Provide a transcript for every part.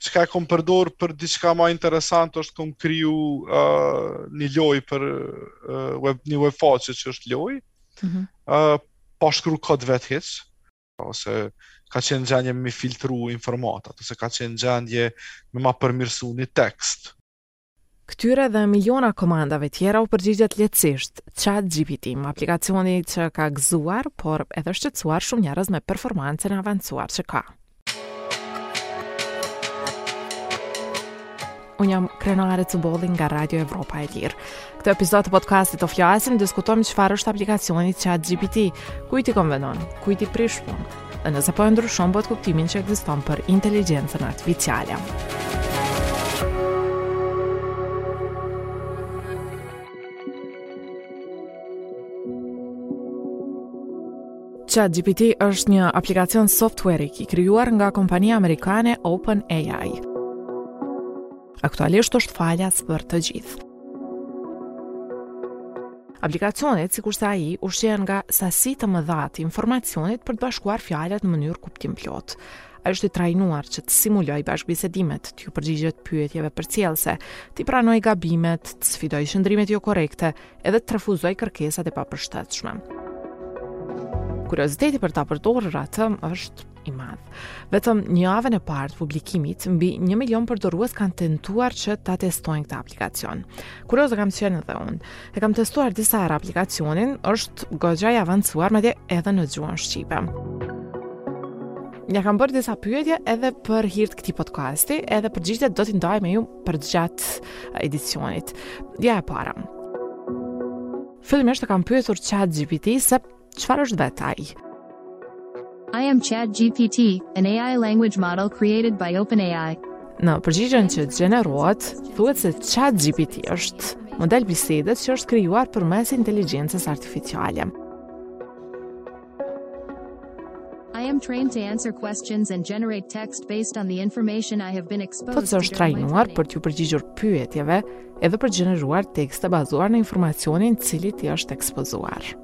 çka e kom përdor për diçka ma interesant është kom kriju uh, një lojë për uh, web një web faqe që është lojë. Ëh, mm -hmm. uh, pa shkru kod vet hiç ose ka qenë n'gjendje me m'i filtru informatat, ose ka qenë n'gjendje me ma përmirësu një tekst, Këtyre dhe miliona komandave tjera u përgjigjet lehtësisht ChatGPT, aplikacioni që ka gëzuar, por edhe shqetësuar shumë njerëz me performancën e avancuar që ka. Unë jam Krenare Cubolli nga Radio Evropa e Lirë. Në këtë episod të podcastit Të flasim, diskutojmë çfarë është aplikacioni ChatGPT, kujt i konvenon, kujt i prish punë, Dhe nëse po e ndryshon botëkuptimin që ekziston për inteligjencën artificiale. ChatGPT është një aplikacion softuerik i krijuar nga kompania amerikane OpenAI. Aktualisht është falas për të gjithë. Aplikacionet, sikurse ai, ushqehen nga sasi të mëdha të informacionit për të bashkuar fjalët në mënyrë kuptimplotë. Ai është i trajnuar që të simulojë bashkëbisedimet, t'ju përgjigjet pyetjeve përcjellëse, t'i pranojë gabimet, të sfidojë qëndrimet jo korrekte, edhe të refuzojë kërkesat e papërshtatshme. Kurioziteti për ta përdorur atë është i madh. Vetëm në javën e parë të publikimit, mbi 1 milion përdorues kanë tentuar që ta testojnë këtë aplikacion. Kurioze kam qenë edhe unë. E kam testuar disa herë aplikacionin, është goxha i avancuar madje edhe në gjuhën shqipe. Ia kam bërë disa pyetje edhe për hir të këtij podcasti, edhe përgjigjet do t'i ndaj me ju përgjatë edicionit. Ja e para. Fillimisht e kam pyetur ChatGPT se Çfarë është vetë ai? I am ChatGPT, an AI language model created by OpenAI. Në përgjigjen që gjenerohet, thuhet se ChatGPT është model bisedës që është krijuar përmes inteligjencës artificiale. I am trained to answer questions and generate text based on the information I have been exposed to. Thotë se është trajnuar për t'ju përgjigjur pyetjeve edhe për të gjeneruar tekste bazuar në informacionin të cilit i është ekspozuar.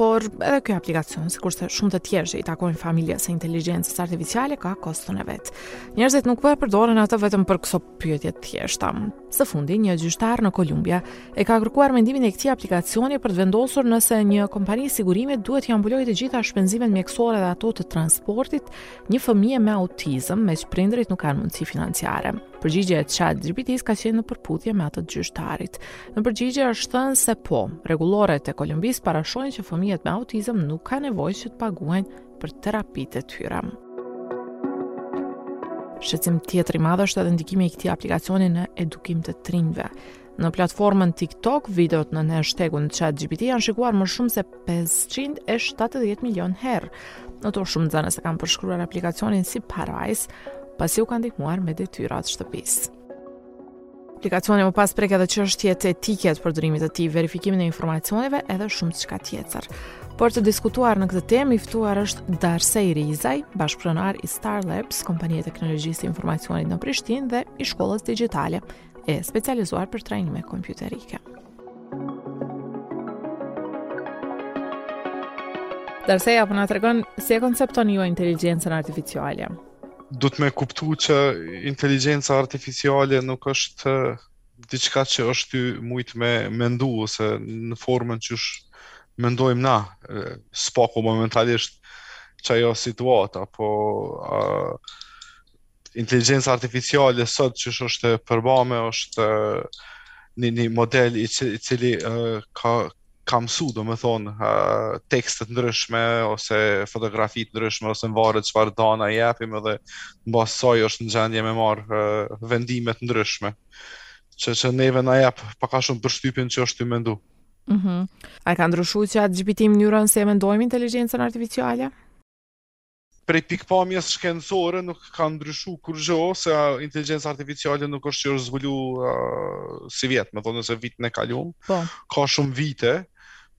Por edhe ky aplikacion, sikurse shumë të tjerë që i takojnë familjes së inteligjencës artificiale, ka koston e vet. Njerëzit nuk po e përdorin atë vetëm për këso pyetje të thjeshta. Së fundi, një gjyqtar në Kolumbi e ka kërkuar mendimin e këtij aplikacioni për të vendosur nëse një kompani sigurimi duhet t'ia mbulojë të gjitha shpenzimet mjekësore dhe ato të transportit një fëmije me autizëm, meqë prindërit nuk kanë mundësi financiare. Përgjigja e chat GPT-s ka qenë në përputhje me atë të gjyqtarit. Në përgjigje është thënë se po, rregulloret e Kolumbisë parashohin që fëmijët me autizëm nuk ka nevojë që të paguajnë për terapitë e tyra. Shqetësim tjetër i madh është edhe ndikimi i këtij aplikacioni në edukim të të rinjve. Në platformën TikTok, videot nën hashtag-un ChatGPT janë shikuar më shumë se 570 milion herë. Në to shumë nxënës e kanë përshkruar aplikacionin si parajsë, pasi u ka ndihmuar me detyrat e shtëpisë. Aplikacioni më pas prek edhe çështjet e etikës, përdorimit të tij, verifikimin e informacioneve edhe shumë çka tjetër. Për të diskutuar në këtë temë i ftuar është Darsej Rizaj, bashkëpronar i Star Labs, kompani e teknologjisë së informacionit në Prishtinë dhe i shkollës digjitale e specializuar për trajnime kompjuterike. Darsej, a po na tregon si e koncepton ju inteligjencën artificiale? Duhet me kuptu që inteligjenca artificiale nuk është diçka që është tu mujt me mendu ose në formën qysh e mendojmë na, së paku momentalisht qajo situata po a, Inteligjenca artificiale sot qysh është e përbame është një, një model i cili, i cili uh, ka ka mësu, do me thonë, uh, tekste të ndryshme, ose fotografi të ndryshme, ose nvaret çfarë të dhana i jepim, edhe në bazë të saj është në gjendje me marrë uh, vendime të ndryshme, që, që neve na jep pak a shumë përshtypjen që është tu mendu. Mm -hmm. A ka ndryshu ChatGPT mënyrën se e mendojmë inteligjencën artificiale? prej pikëpamjes shkencore nuk ka ndryshu kurgjo, se inteligjenca artificiale nuk është që është zbulu uh, sivjet, me thonë ose vitin e kalum, po. ka shumë vite,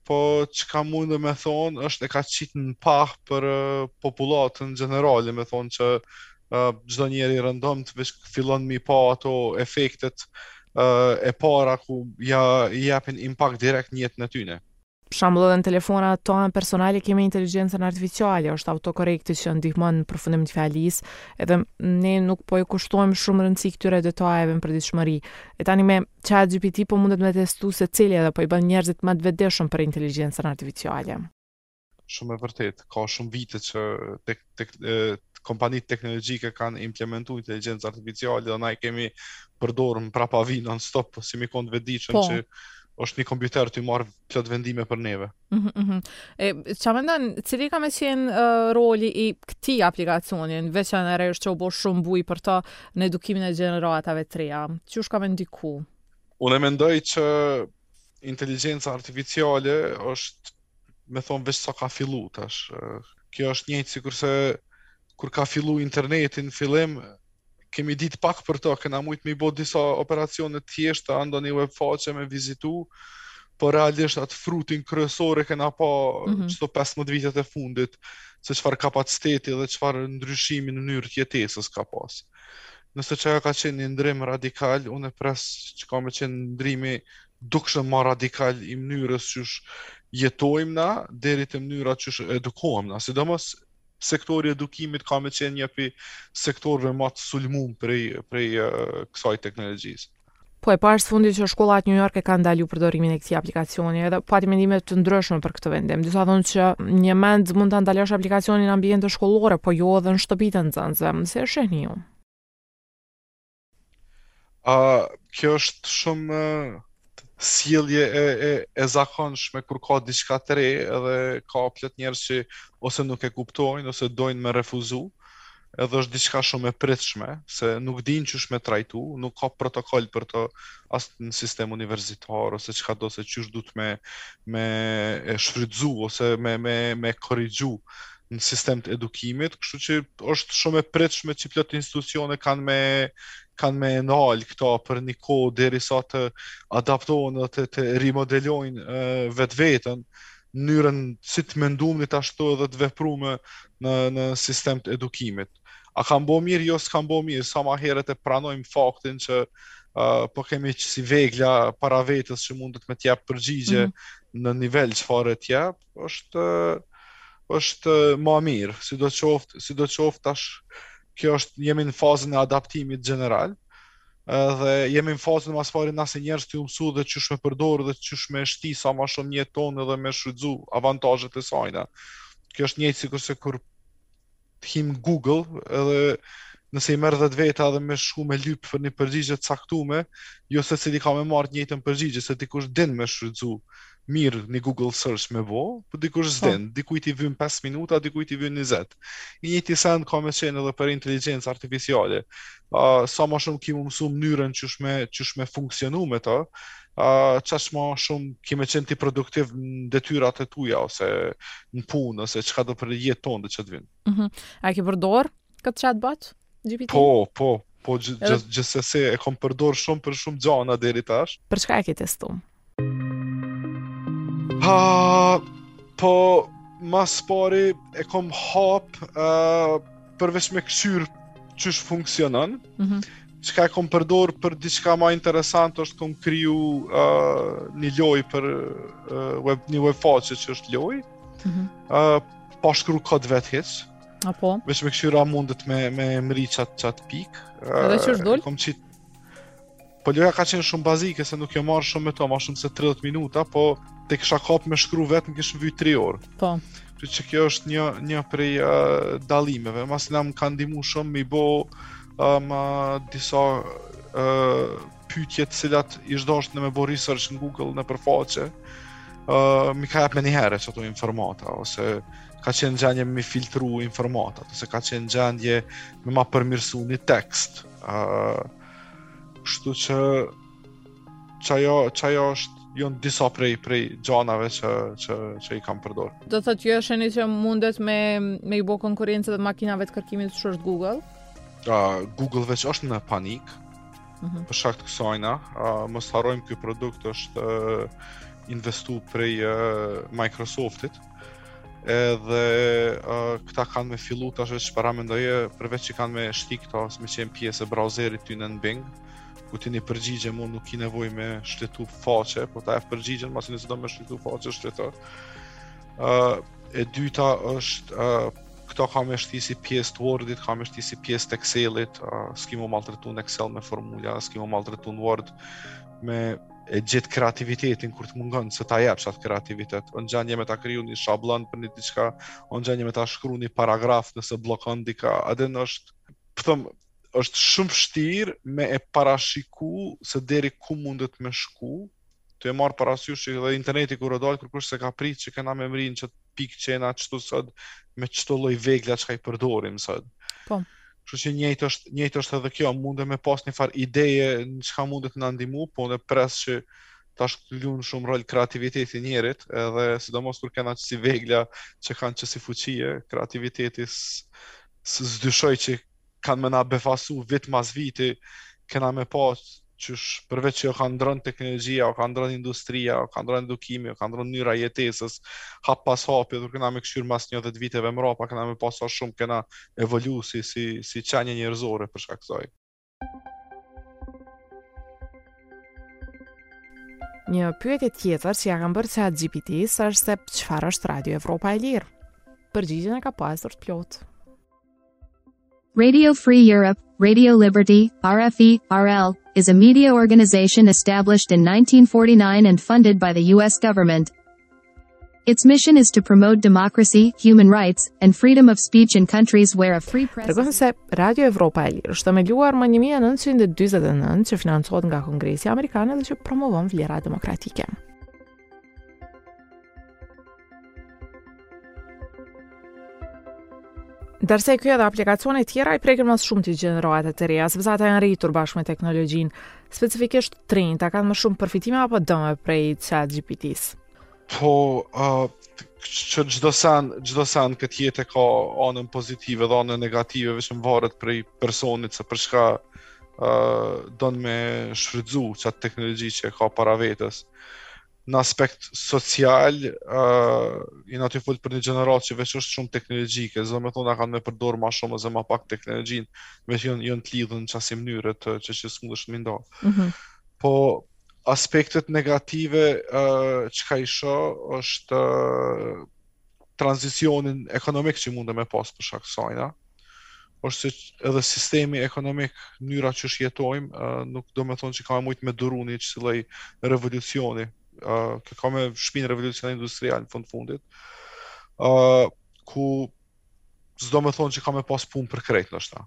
po çka mundem me thonë është e ka qitë në pahë për uh, popullatën gjenerale, me thonë që uh, çdo njeri i rëndomtë veç fillon mi pa ato efektet uh, e para ku ja japin impakt direkt në jetën e tyne. Për shembull edhe në telefonat tona personale kemi inteligjencën artificiale, është autokorrekti që ndihmon në përfundim të fjalisë, edhe ne nuk po i kushtojmë shumë rëndësi këtyre detajeve në përditshmëri. E tani me chat GPT po mundet me testu secili edhe po i bën njerëzit më të vetëdijshëm për inteligjencën artificiale. Shumë e vërtetë, ka shumë vite që tek tek, kompanitë teknologjike kanë implementu inteligjencë artificiale dhe na e kemi përdorë në prapavijë non stop po s'jemi konë të vetëdijshëm po. që është një kompjuter tu marrë plot vendime për neve. Mm -hmm. E ça mendon, cili ka me qenë uh, roli i këtij aplikacioni, veçanërisht që u bo shumë bujë për të në edukimin e gjeneratave të reja? Qysh ka me ndiku? Unë e mendoj që inteligjenca artificiale është me thonë veç sa ka fillu tash. Kjo është njëjtë si kurse kur ka fillu interneti n'fillim, kemi ditë pak për to, kena mujtë me i bo disa operacione të thjeshta, ndonjë web faqe me vizitu, por realisht atë frutin kryesore kena pa mm -hmm. qëto 15 vitet e fundit, se çfarë kapaciteti dhe çfarë ndryshimi në mënyrë të jetesës ka pasë. Nëse kjo ka qenë një ndrim radikal, unë e pres që ka me qenë ndrimi dukshëm ma radikal i mënyrës qysh jetojmë na, deri te mënyra qysh edukohem na. Sidomos sektori i edukimit ka me qenë një prej sektorve ma të sulmum prej, prej uh, kësaj teknologjisë. Po e pashë së fundit që shkollat në New York e kanë ndalu përdorimin e këtij aplikacioni, edhe pati mendime të ndryshme për këtë vendim. Disa thonë që njëmend mund ta ndalosh aplikacionin në ambiente shkollore, po jo edhe në shtëpi të nxënësve. Si e shihni ju? A kjo është shumë sjellje e e e zakonshme kur ka diçka të re edhe ka plot njerëz që ose nuk e kuptojnë ose dojnë me refuzu edhe është diçka shumë e pritshme se nuk dinë qysh me trajtu nuk ka protokoll për të as në sistem universitar ose çkado se qysh duhet me me e shfrytzu ose me me me korrigju në sistem të edukimit, kështu që është shumë e pritshme që plot institucione kanë me kanë me nal këta për një kohë deri sa të adaptohen dhe të, të rimodelojnë uh, vetveten në mënyrën si të mendumit ashtu edhe të veprume në, në sistem të edukimit. A kanë bo mirë? Jo, s'kanë bo mirë. Sa ma heret e pranojmë faktin që uh, po kemi qësi vegla para vetes që mundet me t'jep përgjigje mm -hmm. në nivel çfarë e t'jep, është është ma mirë, sidoqoftë, sidoqoftë tash kjo është jemi në fazën e adaptimit gjeneral, dhe jemi në fazën ma s'pari na si njerëz tu u mësu dhe qysh me përdorë dhe qysh me shti sa ma shumë n'jetë tonë dhe me shfrytzu avantazhet e sajna. Kjo është njëjtë sikurse kur të hin n'Google edhe nëse i merr 10 veta edhe me shku me lyp për një përgjigje të caktume, jo secili ka me marr të njëjtën përgjigje, se dikush din me shfrytzu mirë një Google search me bo, po dikush po. s'din, dikujt i vyn 5 minuta, dikujt i vyn 20. I njëjti send ka me qenë edhe për inteligjencë artificiale. Uh, sa ma shumë ki mu mësu mënyrën qysh me qysh me funksionu me të, uh, qaq ma shumë ki me qenë ti produktiv në detyrat e tuja, ose në punë, ose çkado për jetë tonde që të vyn. Mm -hmm. A ke përdor këtë chatbot? GPT? Po, po, po gjithsesi e kom përdor shumë për shumë gjana deri tash. Për çka e ke testu? Ha, po, ma s'pari e kom hap uh, përveç me këqyr qysh funksionon, mm -hmm. çka e kom përdor për diçka ma interesant është kom kryu uh, një loj për uh, web, një web faqe që është loj, mm -hmm. uh, pa shkru kod vet hiç. Apo. Veç me këqyr a mundet me me mri qat qat pikë. Edhe që është dol. Kom çit Po loja ka qenë shumë bazike se nuk jom marr shumë me to, ma shumë se 30 minuta, po te kisha kap me shkru vet m'kish vy 3 orë. Po. Që që kjo është një një prej uh, dallimeve, masanej më ka ndihmu shumë me bo um, uh, disa uh, pyetje të cilat ish dasht në me bo research në Google nëpër faqe. Uh, mi ka jap me një herë qato informata ose ka qenë gjendje me filtru informatat, ose ka qenë gjendje me ma përmirësu një tekst, A, kështu që qajo qajo është jon disa prej prej gjanave që që që i kam përdor. Do thotë kjo është një që mundet me me i bo konkurrencë edhe makinave të kërkimit siç është Google. Ah, uh, Google veç është në panik. Mm -hmm. Për shkak të kësajna, uh, mos t'harrojmë ky produkt është uh, investu prej uh, Microsoftit. edhe uh, këta kanë me fillu tash që paramendoje përveç që kanë me shti këta me qenë pjesë e browserit tyne në Bing ku ti një përgjigje mo nuk ki nevoj me shetit n' faqe po ta jep përgjigjen masanej nëse do me shetit n'faqe shetit uh, e dyta është uh, këta ka me shti si pjesë të Wordit, ka me shti si pjesë të Excelit, uh, s'ki mu maltretu në Excel me formula, s'ki mu maltretu në Word me e gjet kreativitetin kur të mungon se ta jep qat kreativitet. U n'gjendje me ta kriju një shablon për një diçka, u n'gjendje me ta shkru një paragraf nëse bllokon dika, edhe n'është, po thom, po është shumë fështirë me e parashiku se deri ku mundet me shku, tu e marrë parasysh që dhe interneti kur o dalë, kërkush s'e ka pritë që kena me mrri n'qit pikë që jena qitu sot me qito lloj vegla çka i përdorim sot. Po. Kështu që njëjtë është njëjtë është edhe kjo, mundet me pas një far ideje në çka mundet me na ndihmu, po unë pres që tash lun shumë rol kreativiteti i njerit, edhe sidomos kur kena qësi vegla që kanë qësi fuqie, kreativiteti s'dyshoj që kanë me na befasu vit mas viti, kena me pa qysh përveç që o ka ndrron teknologjia, o ka ndrron industria, o ka ndrron edukimi, o ka ndrron mnyra jetesës, hap pas hapi, kur kena me këqyrë mas një dhët viteve mrapa, kena me pa sa shumë kena evolu si, si, si qenje njërzore për shkak kësaj. Një pyetje tjetër që ja kam bërë chat GPT-s është se çfarë është Radio Evropa e Lirë. Përgjigjen e ka pasur të plotë. Radio Free Europe, Radio Liberty, RFE, RL, is a media organization established in 1949 and funded by the U.S. government. Its mission is to promote democracy, human rights, and freedom of speech in countries where a free press... Tregon se Radio Evropa e Lirë është themeluar më 1949 që financohet nga Kongresi Amerikan dhe që promovon vlera demokratike. Ndërse kjo edhe aplikacione tjera i prekin më së shumti gjeneratat e reja, sepse ata janë rritur bashkë me teknologjinë, specifikisht të rinjtë, a kanë më shumë përfitime apo dëme prej chat GPT-së? Po, uh, çdo sen, çdo sen n'këtë jetë e ka anën pozitive dhe anën negative, veç mvaret prej personit se për çka uh, don me shfrytëzu qatë teknologji që e ka para vetes. në aspekt social, uh, jena tu fol për një gjeneratë që veç është shumë teknologjike, s'do me thonë, a kanë me përdor ma shumë ose ma pak teknologjinë, veç jon, jon të lidhun n'qasi mënyre që që s'mundesh me i nda. Mm -hmm. Po, aspektet negative uh, çka i shoh është uh, tranzicionin ekonomik që mundet me pas për shkak të sajna, është se edhe sistemi ekonomik, mënyra qysh jetojmë, nuk do me thonë që ka me mujt me duru një qësi lloj revolucioni, që ka me shpi në revolucion industrial në fund fundit, ku s'do me thonë që ka me pas punë për krejt ndoshta,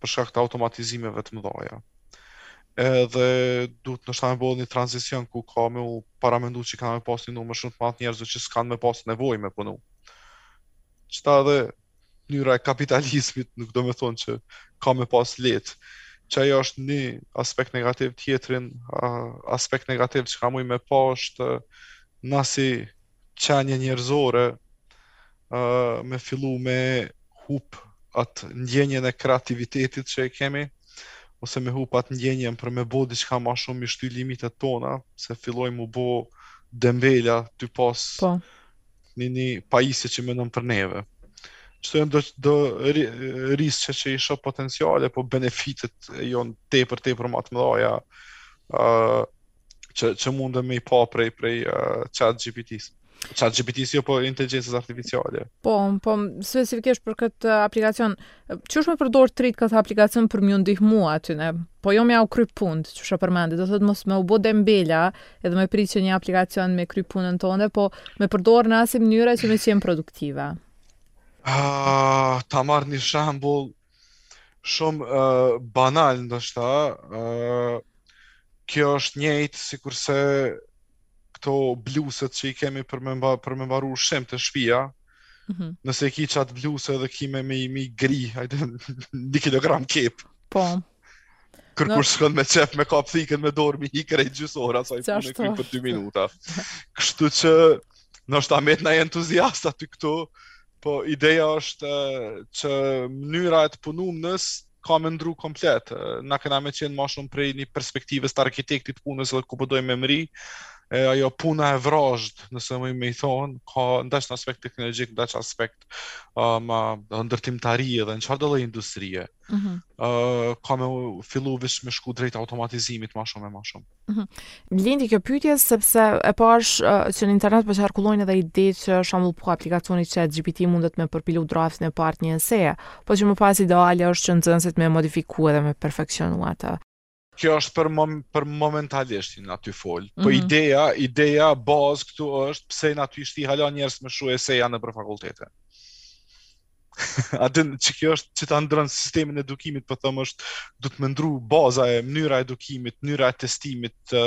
për shkak të automatizimeve të mëdhaja. Edhe duhet ndoshta me bo një tranzicion ku ka me u paramendu që ka me pas një numër shumë të madh njerëz që s'kan me pas nevoj me punu. Qëta edhe mënyra e kapitalizmit nuk do me thonë që ka me pas lehtë. Qajo është një aspekt negativ, tjetrin aspekt negativ çka muj me pa është na si qenie njerëzore ë me fillu me hup atë ndjenjën e kreativitetit që e kemi ose me hup atë ndjenjën për me bo diçka ma shumë me i shty limitet tona se fillojmë m'u bo dembela tu pas po një një pajisje që mendon për neve. Qëto janë do do riske që i shoh potenciale, po benefitet janë tepër tepër ma të mëdhaja. Ëh, uh, që që mundem me i pa prej prej uh, chat GPT-s. Chat GPT-s jo po inteligjencës artificiale. Po, po specifikisht për këtë aplikacion, qysh me përdor drejt këtë aplikacion për me u ndihmu atyne. Po jo me jau kry punën, qysh e përmende, do thotë mos me u bo dembela, edhe me prit që një aplikacion me kry punën tonë, po me përdor në asi mënyre që me qenë produktive. Ah, ta marr një shembull, Shumë uh, banal ndoshta, ë uh, kjo është njëjtë sikurse këto bluset që i kemi për me mba, për me mba veshun te shpia. Mm -hmm. Nëse e ki çat bluse edhe ki me i, me i gri, hajde 1 kilogram qepë. Po. Kur kur shkon me qef me kap thikën në dorë me i gri gjys ore se i punon kjo për 2 minuta. Kështu që ndoshta mes në entuziastë ti këtu Po ideja është që mënyra e të punumes ka me ndrru komplet. Na kena me qenë më shumë prej një perspektivës të arkitektit punës edhe ku po dojmë me mërri, e ajo puna e vrazhd, nëse muj me i thon, ka n'daç në aspekt teknologjik, n'daç aspekt uh, ma, ndërtimtarie edhe në çfarëdo lloj industrie. Mm -hmm. uh, ka me fillu veç me shku drejt automatizimit ma shumë e ma shumë. Mhm. Lindi kjo pyetje sepse e pashë uh, që në internet po qarkullojnë edhe ide që shembull po aplikacioni Chat GPT mundet me përpilu draftin e parë t'një eseje, po që më pas ideale është që nxënësit me modifiku dhe me perfeksionu atë. Kjo është për mom për momentalisht n'natyrë fol. Mm -hmm. Po mhm. ideja, ideja bazë këtu është pse na t'i shtim hala njerëz me shkru ese nëpër fakultete. A din që kjo është që ta ndron sistemin e edukimit, po them është duhet me ndrru baza e mënyra e edukimit, mënyra e testimit, të,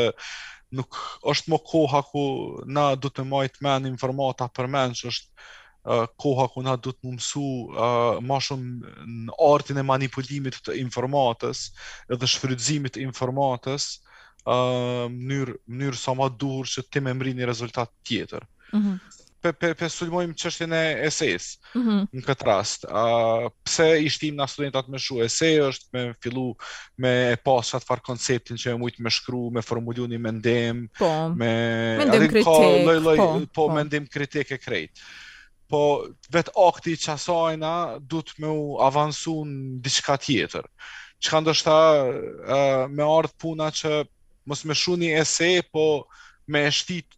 nuk është më koha ku na duhet me mbajt n'men informata përmendsh, është uh, koha ku na duhet m'u msu uh, ma shumë në artin e manipulimit të informatës edhe shfrytëzimit të informatës uh n'mënyrë, n'mënyrë sa ma t'duhur që ti me mrri një rezultat tjetër. Mm -hmm. pe, pe, pe sulmojmë çështjen e esejës. Mm -hmm. Në këtë rast, a uh, pse i shtim na studentat me shkru ese është me fillu me e pas çat farë konceptin që e mujt me shkru, me formulu një mendim, po. me mendim kritik, ka, lloj, lloj, po, po, po, mendim kritik e krejt. Po vet akti i qasajna duhet me u avansu në diçka tjetër. Çka ndoshta uh, me ardh puna që mos me shkru ni ese, po me e shti t'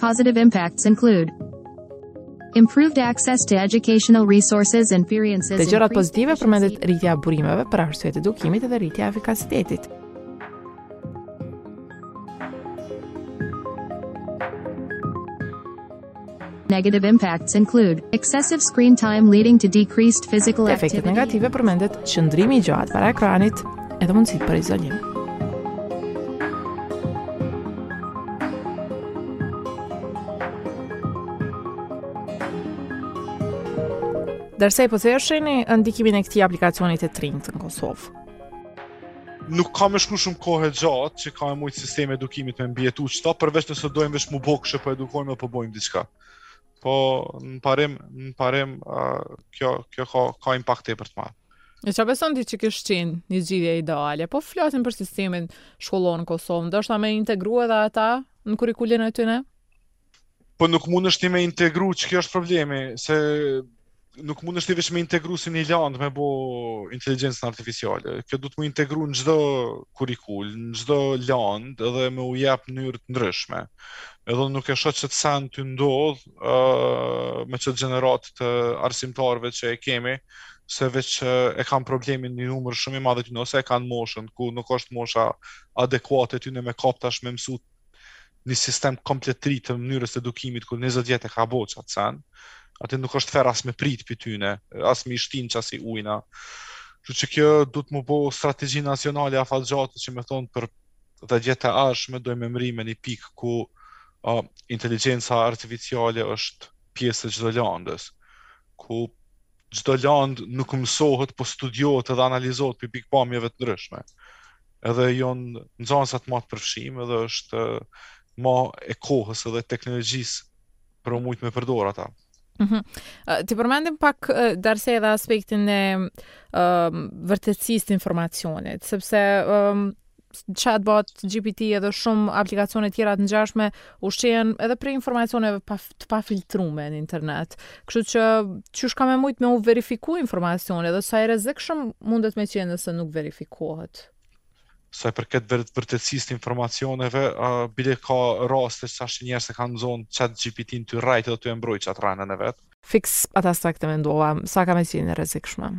Positive impacts include Improved access to educational resources and experiences. Te gjërat pozitive përmendet rritja e burimeve për arsye të edukimit dhe rritja e efikasitetit. Negative impacts include excessive screen time leading to decreased physical activity. Efektet negative përmendet qëndrimi i gjatë para ekranit, edhe mundësitë për izolim. Ndërsa si po e shihni, ndikimin e këtij aplikacioni te t'rinjtë në Kosovë. nuk ka më shku shumë kohë gjatë që ka mujt sistemi edukimit me mbijetu qeta përveç nëse dojmë veç m'u bo që po edukojmë dhe po bojmë diçka. Po në parim në parim uh, kjo kjo ka ka impakt tepër të madh. Çka beson ti që kish qenë një zgjidhje ideale, po flasim për sistemin shkollor në Kosovë, ndoshta me integru edhe ata në kurikulin e tyne? Po nuk mundesh ti me integru, që kjo është problemi, se nuk mundesh ti veç me integru si një landë me bo inteligencën artificiale. Kjo duhet mu integru në çdo kurikul, në çdo landë edhe me u jep mënyrë të ndryshme. Edhe nuk e shoh qet sen tu ndodhë uh, me qet gjeneratë të arsimtarve që e kemi, se veç e kanë problemin një numër shumë i madh i tyne ose e kanë moshën, ku nuk është mosha adekuate e tyne me kap tash me mësu një sistem komplet të ri të mënyrës së edukimit kur 20 vjet e ka bo qat sen. Aty nuk është fer as me prit prej tyne, as me i shti n'qasi ujna. Kështu që kjo duhet m'u bo strategji nacionale afatgjate që me thonë për dhetë vjet të ardhshme dojmë me mrri në një pikë ku uh, inteligjenca artificiale është pjesë e çdo landës ku çdo land nuk mësohet, po studiohet edhe analizohet prej pikpamjeve të ndryshme. Edhe janë nxënësat ma të përfshim edhe është ma e kohës edhe teknologjisë për u mujtë me përdor ata. Mm -hmm. uh, ti përmende m' pak uh, Dars, edhe aspektin e uh, vërtetësisë të informacionit, sepse um, chatbot GPT edhe shumë aplikacione tjera të ngjashme ushqehen edhe prej informacioneve pa, të pafiltrume në internet. Kështu që qysh ka me mujt me u verifiku informacioni edhe sa i rrezikshëm mundet me qenë nëse nuk verifikohet. Sa i përket vërtetësisë të informacioneve, uh, bile ka raste sa që njerëz e kanë zonë chat GPT-n tu rrejt dhe tu e mbrojt qatë rrenën e vetë. Fiks atë aspekt e mendova, sa ka me qenë e rrezikshme.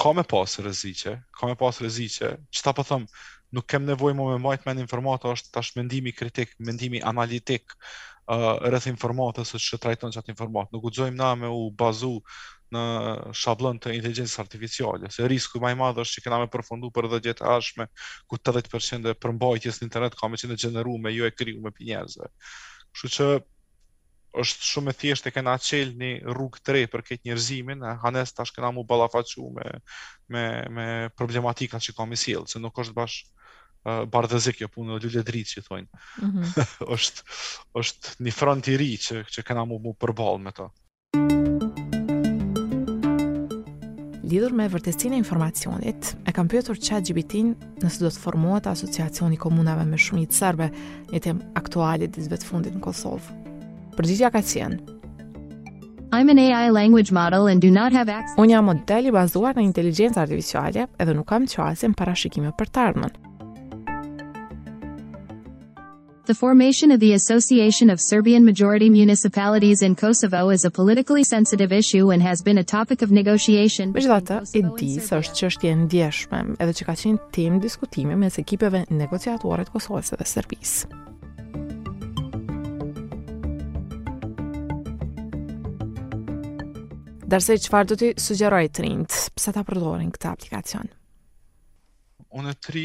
ka me pas rreziqe, ka me pas rreziqe, qeta po them, nuk kem nevojë ma me mbajt mend informata, është tash mendimi kritik, mendimi analitik uh, rreth informatës se qysh e trajton qat informatë. Nuk guxojmë na me u bazu në shabllon të inteligjencës artificiale, se risku ma i madh është që kena me përfundu për 10 vjet e ardhshme ku 80% e përmbajtjes në internet ka me qenë e gjenerume jo e krijume prej njerëzve. Kështu që Është shumë e thjeshtë e kena çel një rrugë të re për krejt njerëzimin, edhe na tash kena mu ballafaqu me me me problematika që ka me i sjellë, se nuk është bash uh, bardhezi kjo punë, lule dritë që thonë. Mm -hmm. është është një front i ri që që kena mu, mu përball me to. lidhur me vërtetësinë e informacionit, e kam pyetur ChatGPT-n nëse do të formohet asociacioni i komunave me shumicë serbe, një temë aktuale ditëve të fundit në Kosovë. Përgjigja ka qenë: I'm an AI language model and do not have access. Unë jam model i bazuar në inteligjencë artificiale, edhe nuk kam qasje në parashikime për të ardhmen. The formation of the Association of Serbian Majority Municipalities in Kosovo is a politically sensitive issue and has been a topic of negotiation. Megjithatë, e di se është çështje e ndjeshme, edhe që ka qenë temë diskutimesh mes ekipeve negociatore të Kosovës dhe Serbisë. Darsej, çfarë do t'i sugjeroje të rinjtë, pse ta përdorin këtë aplikacion? Unë të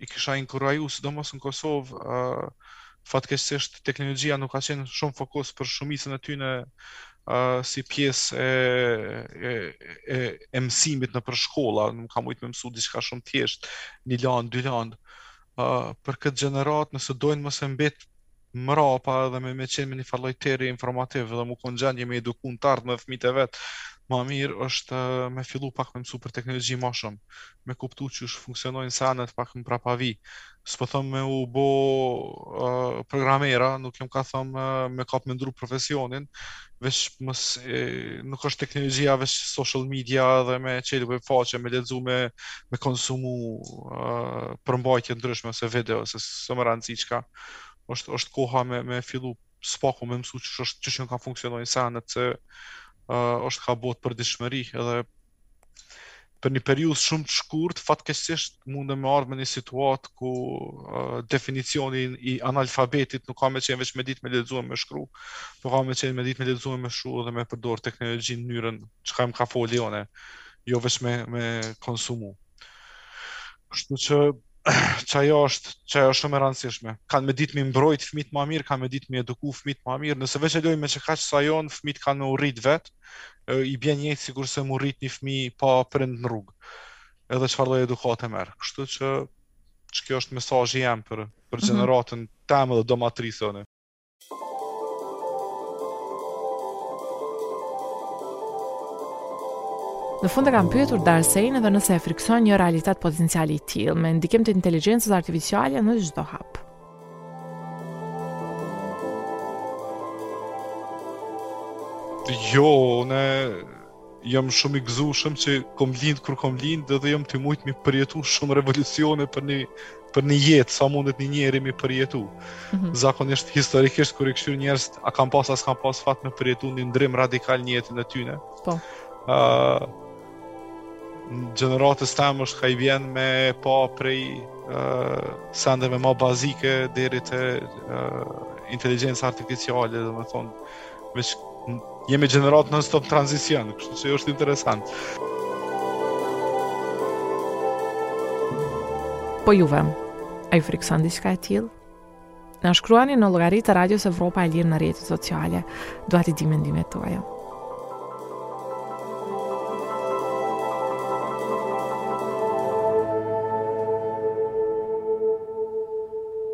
i kisha inkuraju sidomos në Kosovë uh, fatkeqësisht teknologjia nuk ka qenë shumë fokus për shumicën e tyne uh, si pjesë e, e, e, e mësimit nëpër shkolla nuk kanë mujtë me mësu diçka shumë thjesht një landë, dy landë uh, për këtë gjeneratë nëse dojnë mos me mbet mrapa edhe me me qenë me një farë lloj terri informativ dhe me u konë n'gjendje me eduku n't'ardhmen fmijt e vet ma mirë është me fillu pak me mësu për teknologji ma shumë me kuptu qysh funksionojnë senet pak n'prapavi s'po thom me u bo uh, programera nuk jam ka thom uh, me kap me ndru profesionin veç m'se, e, nuk është teknologjia veç social media dhe me qelë web faqe me lexu me, me konsumu uh, përmbajtje t'ndryshme ose video ose s'ka rëndësi çka është është koha me me fillu s'paku me mësu qysh është qysh ka funksionojnë senet se uh, është ka bot për dishmëri edhe për një periudhë shumë të shkurt, fatkeqësisht mundemi me ardhë me një situatë ku uh, definicioni i analfabetit nuk ka me qenë veç me ditë me lexu e me shkru, por ka me qenë me ditë me lexu e me shkru dhe me përdor teknologjinë në mënyrën çka jam ka foli unë, jo veç me me konsumu. Kështu që Qajo është, qajo është shumë e rëndësishme. Kanë me ditë m'i mbrojt fmijt ma mirë, kanë me ditë m'i eduku fmijt ma mirë. Nëse veç e lojnë me qekaq sa jonë, fmijt kanë me u rrit vetë, i bjen njejtë sikurse me u rrit një fmi pa prind në rrugë. Edhe çfarë lloj edukate merr. Kështu që, qekjo është mesazhi jem për, për mhm. gjeneratën mm -hmm. teme dhe do ma t'ri se, Në fund e kam pyetur Darsejin edhe nëse e frikson një realitet potencial i tillë me ndikim të inteligjencës artificiale në çdo hap. Jo, ne jam shumë i gëzushëm që kom lind kur kom lind edhe, edhe jam tu mujt mi përjetu shumë revolucione për një, për një jetë, sa mundet një njeri mi përjetu. Mm -hmm. Zakonisht, historikisht, kur i kqyr njerëz, a kam pas, a s'kam pas fat me përjetu një ndrim radikal në jetën e tyne. Po. Uh, gjeneratës tem është ka i vjen me pa prej uh, sendeve ma bazike deri te uh, inteligjenca artificiale, domethënë, Veç jemi gjeneratë non-stop tranzicion, kështu që është interesant. Po juve, a ju frikëson diçka e tillë? Na shkruani në llogaritë të Radios Evropa e Lirë në rrjetet sociale. Dua të di mendimet tuaja.